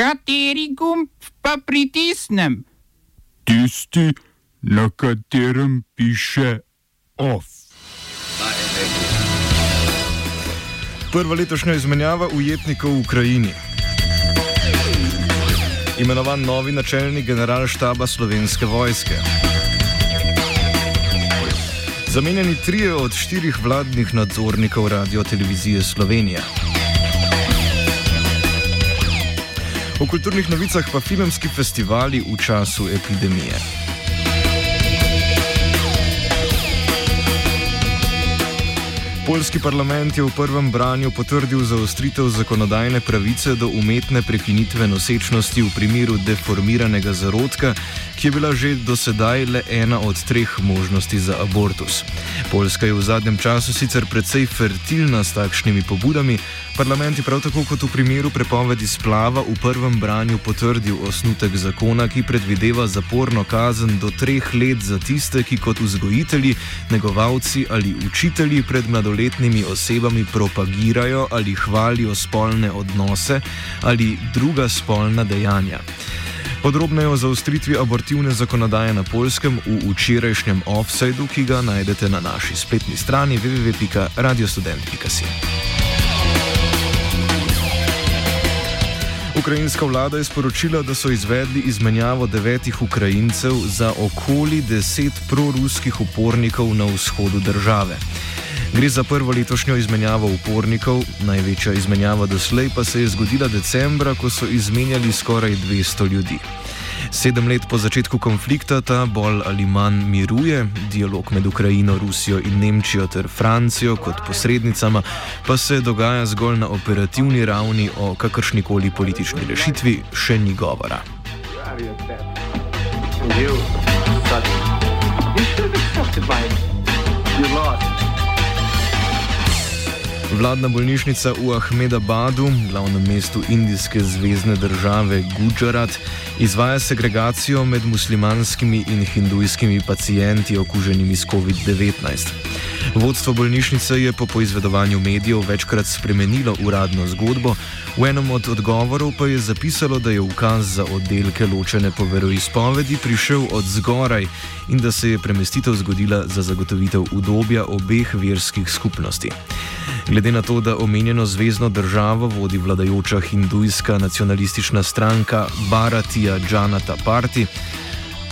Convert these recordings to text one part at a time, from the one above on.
Kateri gumb pa pritisnem? Tisti, na katerem piše OF. Prva letošnja izmenjava ujetnikov v Ukrajini. Imenovan novi načelnik generalštaba slovenske vojske. Zamenjani trije od štirih vladnih nadzornikov radio televizije Slovenija. O kulturnih novicah pa filmski festivali v času epidemije. Poljski parlament je v prvem branju potrdil zaostritev zakonodajne pravice do umetne prekinitve nosečnosti v primeru deformiranega zarodka, ki je bila že do sedaj le ena od treh možnosti za abortus. Poljska je v zadnjem času sicer precej fertilna s takšnimi pobudami, parlament je prav tako kot v primeru prepovedi splava v prvem branju potrdil osnutek zakona, ki predvideva zaporno kazen do treh let za tiste, ki kot vzgojitelji, negovalci ali učitelji pred mladoletnimi osebami propagirajo ali hvalijo spolne odnose ali druga spolna dejanja. Podrobneje o zaustritvi abortivne zakonodaje na polskem v včerajšnjem offsajdu, ki ga najdete na naši spletni strani www.radiostudent.com. Ukrajinska vlada je sporočila, da so izvedli izmenjavo devetih Ukrajincev za okoli deset proruskih upornikov na vzhodu države. Gre za prvo letošnjo izmenjavo upornikov, največja izmenjava doslej pa se je zgodila decembra, ko so izmenjali skoraj 200 ljudi. Sedem let po začetku konflikta ta bolj ali manj miruje, dialog med Ukrajino, Rusijo in Nemčijo ter Francijo kot posrednicama pa se dogaja zgolj na operativni ravni, o kakršnikoli politični rešitvi še ni govora. Vladna bolnišnica v Ahmedabadu, glavnem mestu indijske zvezdne države Gujarat, izvaja segregacijo med muslimanskimi in hindujskimi pacijenti okuženimi s COVID-19. Vodstvo bolnišnice je po poizvedovanju medijev večkrat spremenilo uradno zgodbo, v enem od odgovorov pa je zapisalo, da je ukaz za oddelke ločene po veroizpovedi prišel od zgoraj in da se je premestitev zgodila za zagotovitev udobja obeh verskih skupnosti. Glede na to, da omenjeno zvezdno državo vodi vladajoča hindujska nacionalistična stranka Bharatija Janata Party,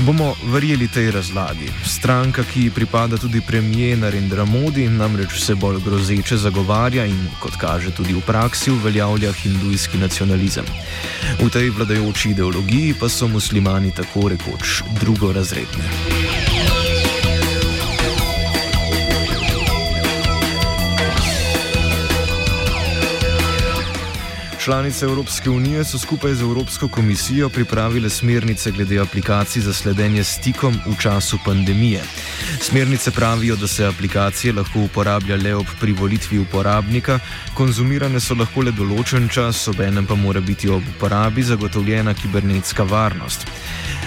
bomo verjeli tej razlagi. Stranka, ki pripada tudi premijer Narendra Modi, namreč vse bolj grozeče zagovarja in, kot kaže tudi v praksi, uveljavlja hindujski nacionalizem. V tej vladajoči ideologiji pa so muslimani tako rekoč drugorazredni. Članice Evropske unije so skupaj z Evropsko komisijo pripravile smernice glede aplikacij za sledenje stikom v času pandemije. Smernice pravijo, da se aplikacije lahko uporablja le ob privolitvi uporabnika, konzumirane so lahko le določen čas, obenem pa mora biti ob uporabi zagotovljena kibernetska varnost.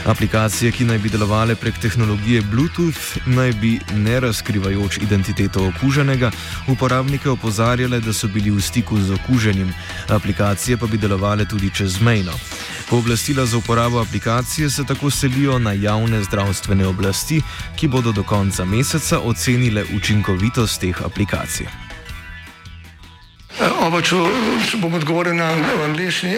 Aplikacije, ki naj bi delovale prek tehnologije Bluetooth, naj bi, ne razkrivajoč identiteto okuženega, uporabnike opozarjale, da so bili v stiku z okuženim, aplikacije pa bi delovale tudi čezmejno. Pooblastila za uporabo aplikacije se tako selijo na javne zdravstvene oblasti, ki bodo do konca meseca ocenile učinkovitost teh aplikacij. Oba, če, če bom odgovoril na angliški.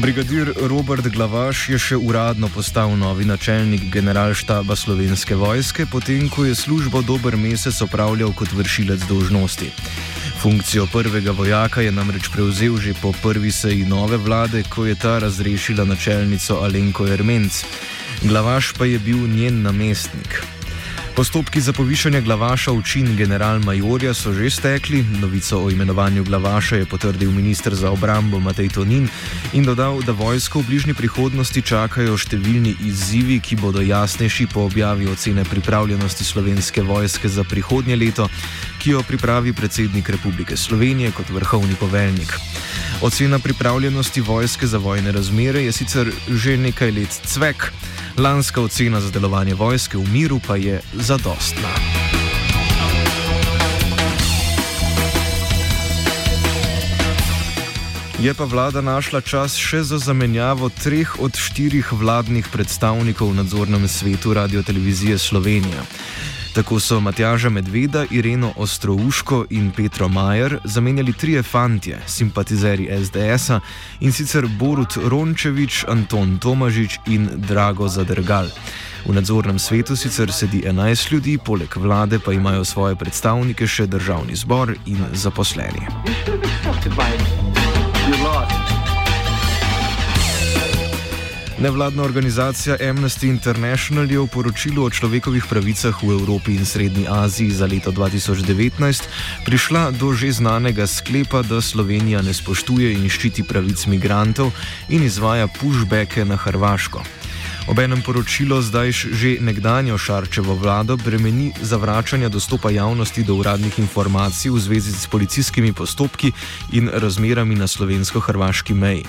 Brigadir Robert Glavaš je še uradno postal novi načelnik generalštaba slovenske vojske, potem ko je službo dober mesec opravljal kot vršilec dožnosti. Funkcijo prvega vojaka je namreč prevzel že po prvi seji nove vlade, ko je ta razrešila načelnico Alenko Ermenc. Glavaš pa je bil njen namestnik. Postopki za povišanje glavaša v čin general-majorja so že stekli. Novico o imenovanju glavaša je potrdil ministr za obrambo Matej Tonin in dodal, da vojsko v bližnji prihodnosti čakajo številni izzivi, ki bodo jasnejši po objavi ocene pripravljenosti slovenske vojske za prihodnje leto, ki jo pripravi predsednik Republike Slovenije kot vrhovni poveljnik. Ocena pripravljenosti vojske za vojne razmere je sicer že nekaj let cvek, lanska ocena za delovanje vojske v miru pa je zadostna. Je pa vlada našla čas še za zamenjavo treh od štirih vladnih predstavnikov v nadzornem svetu Radio Televizije Slovenija. Tako so Matjaža Medveda, Ireno Ostrouško in Petro Majer zamenjali trije fantje, simpatizeri SDS-a in sicer Borut Rončevič, Anton Tomažič in Drago Zadrgal. V nadzornem svetu sicer sedi 11 ljudi, poleg vlade pa imajo svoje predstavnike še državni zbor in zaposleni. Nevladna organizacija Amnesty International je v poročilu o človekovih pravicah v Evropi in Srednji Aziji za leto 2019 prišla do že znanega sklepa, da Slovenija ne spoštuje in ščiti pravic migrantov in izvaja pushbacke na Hrvaško. Obenem poročilo zdaj že nekdanjo Šarčevo vlado bremeni zavračanja dostopa javnosti do uradnih informacij v zvezi s policijskimi postopki in razmerami na slovensko-hrvaški meji.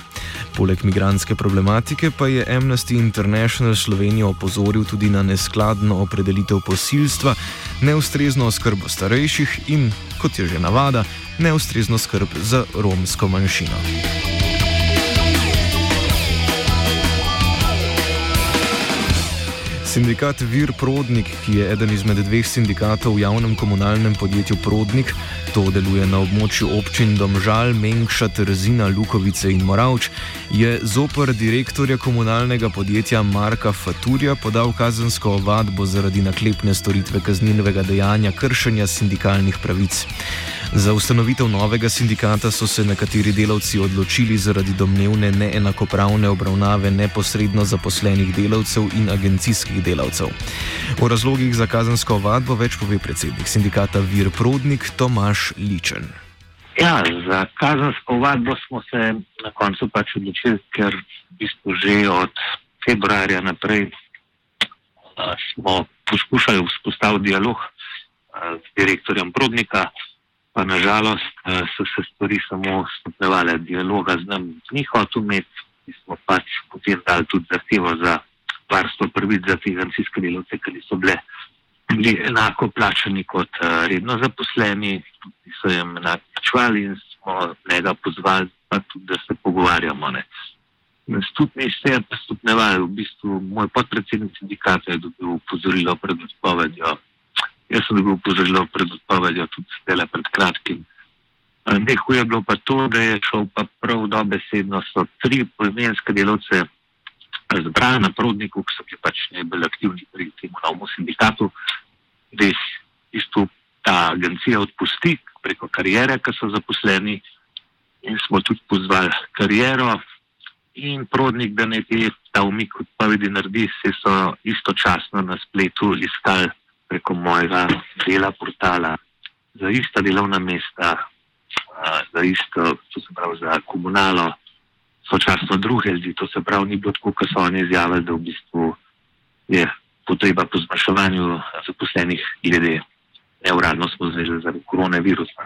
Poleg migranske problematike pa je Amnesty International Slovenijo opozoril tudi na neskladno opredelitev posilstva, neustrezno oskrbo starejših in, kot je že navada, neustrezno skrb za romsko manjšino. Sindikat Vir Prodnik, ki je eden izmed dveh sindikatov v javnem komunalnem podjetju Prodnik, to deluje na območju občin Domžal, Mengša, Trzina, Lukovice in Moravč, je zoper direktorja komunalnega podjetja Marka Faturja podal kazensko ovadbo zaradi naklepne storitve kaznilnega dejanja kršenja sindikalnih pravic. Za ustanovitev novega sindikata so se nekateri delavci odločili zaradi domnevne neenakopravne obravnave neposredno zaposlenih delavcev in agencijskih delavcev. O razlogih za kazensko ovadbo več pove predsednik sindikata Vir Prodnik Tomaš Ličen. Ja, za kazensko ovadbo smo se na koncu pač odločili, ker v bistvu že od februarja naprej a, smo poskušali vzpostaviti dialog a, z direktorjem Prodnika pa nažalost uh, so se stvari samo stopnevale. Dialoga z nami ni hotel imeti, mi smo pač potem dali tudi zahtevo za varstvo prvič za financijske delovce, ker so bile bili enako plačani kot uh, redno zaposleni, so jim enako plačevali in smo njega pozvali, pa tudi, da se pogovarjamo. Ne. Stupni se je pa stopnevali, v bistvu moj podpredsednik sindikata je dobil upozorilo pred odpovedjo Jaz sem dobil upozorilo pred odpovedjo tudi zdaj pred kratkim. Nehuje je bilo pa to, da je šel pa prav dobesedno, so tri poimenske delovce zbrali na prodniku, ki so bili pač najbolj aktivni pri tem novemu sindikatu, da jih isto ta agencija odpusti preko karijere, ki so zaposleni. In smo tudi pozvali kariero in prodnik, da ne bi ta umik odpovedi naredi, se so istočasno na spletu iskali preko mojega dela portala za ista delovna mesta, za isto, to se pravi za komunalo, sočasno druge ljudi. To se pravi, ni bilo tako, kot so oni izjavili, da v bistvu je potreba po zmanjševanju zaposlenih glede neuradno smo zvežili zaradi koronavirusa.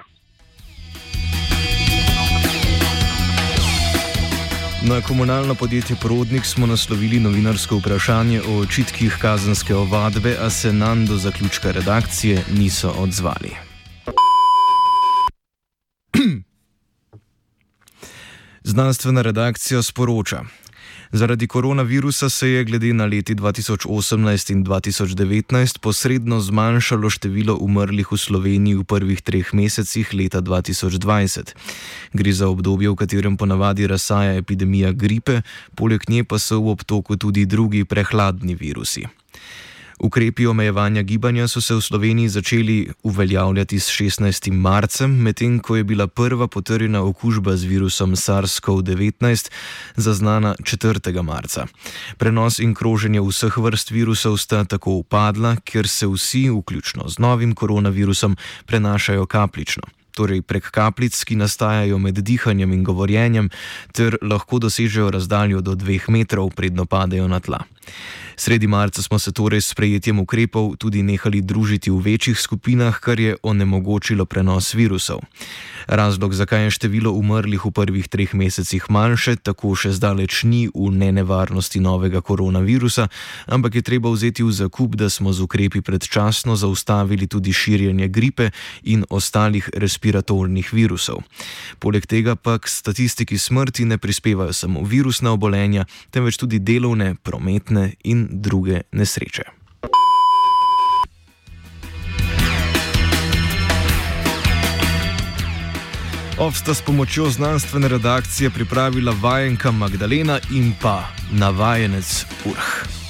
Na komunalno podjetje Prodnik smo naslovili novinarsko vprašanje o očitkih kazenske ovadbe, a se nam do zaključka redakcije niso odzvali. Znanstvena redakcija sporoča. Zaradi koronavirusa se je glede na leti 2018 in 2019 posredno zmanjšalo število umrlih v Sloveniji v prvih treh mesecih leta 2020. Gre za obdobje, v katerem ponavadi razsaja epidemija gripe, poleg nje pa so v obtoku tudi drugi prehladni virusi. Ukrepi omejevanja gibanja so se v Sloveniji začeli uveljavljati s 16. marcem, medtem ko je bila prva potrjena okužba z virusom SARS-CoV-19 zaznana 4. marca. Prenos in kroženje vseh vrst virusov sta tako upadla, ker se vsi, vključno z novim koronavirusom, prenašajo kaplično torej prek kapljic, ki nastajajo med dihanjem in govorjenjem, ter lahko dosežejo razdaljo do dveh metrov, predno padejo na tla. Sredi marca smo se torej s prejetjem ukrepov tudi nehali družiti v večjih skupinah, kar je onemogočilo prenos virusov. Razlog, zakaj je število umrlih v prvih treh mesecih manjše, tako še zdaleč ni v nenevarnosti novega koronavirusa, ampak je treba vzeti v zakup, da smo z ukrepi predčasno zaustavili tudi širjenje gripe in ostalih respiratornih virusov. Poleg tega pa k statistiki smrti ne prispevajo samo virusna obolenja, temveč tudi delovne, prometne in druge nesreče. Ovsta s pomočjo znanstvene redakcije pripravila vajenka Magdalena in pa navajenec Urh.